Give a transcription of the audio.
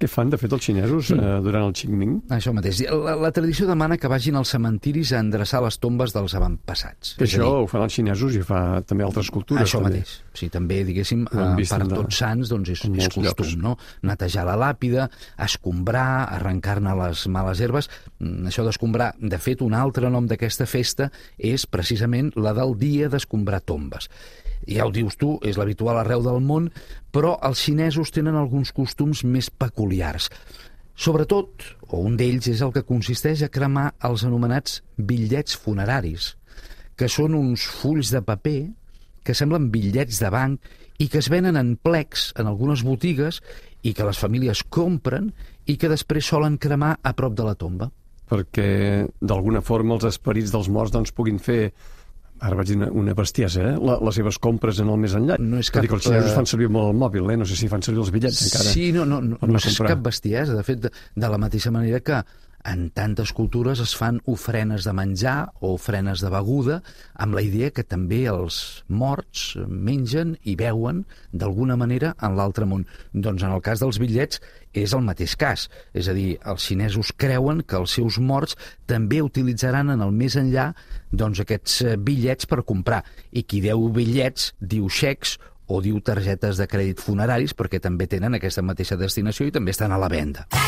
què fan, de fet, els xinesos mm. eh, durant el Qingming? Això mateix. La, la tradició demana que vagin als cementiris a endreçar les tombes dels avantpassats. Que això dir, ho fan els xinesos i fa també altres cultures. Això també. mateix. Sí, també, diguéssim, eh, per de... tots sants doncs és, és costum, llocs. no? Netejar la làpida, escombrar, arrencar-ne les males herbes. Mm, això d'escombrar, de fet, un altre nom d'aquesta festa és precisament la del dia d'escombrar tombes ja ho dius tu, és l'habitual arreu del món, però els xinesos tenen alguns costums més peculiars. Sobretot, o un d'ells és el que consisteix a cremar els anomenats bitllets funeraris, que són uns fulls de paper que semblen bitllets de banc i que es venen en plecs en algunes botigues i que les famílies compren i que després solen cremar a prop de la tomba. Perquè, d'alguna forma, els esperits dels morts doncs, puguin fer ara vaig dir una, una bestiesa, eh? La, les seves compres en el més enllà. No és cap... Que els xinesos fan servir molt el mòbil, eh? No sé si fan servir els bitllets encara. Sí, no, no, no, no és cap bestiesa. De fet, de, de la mateixa manera que en tantes cultures es fan ofrenes de menjar o ofrenes de beguda amb la idea que també els morts mengen i beuen d'alguna manera en l'altre món. Doncs en el cas dels bitllets és el mateix cas. És a dir, els xinesos creuen que els seus morts també utilitzaran en el més enllà doncs, aquests eh, bitllets per comprar. I qui deu bitllets diu xecs o diu targetes de crèdit funeraris perquè també tenen aquesta mateixa destinació i també estan a la venda. Calla!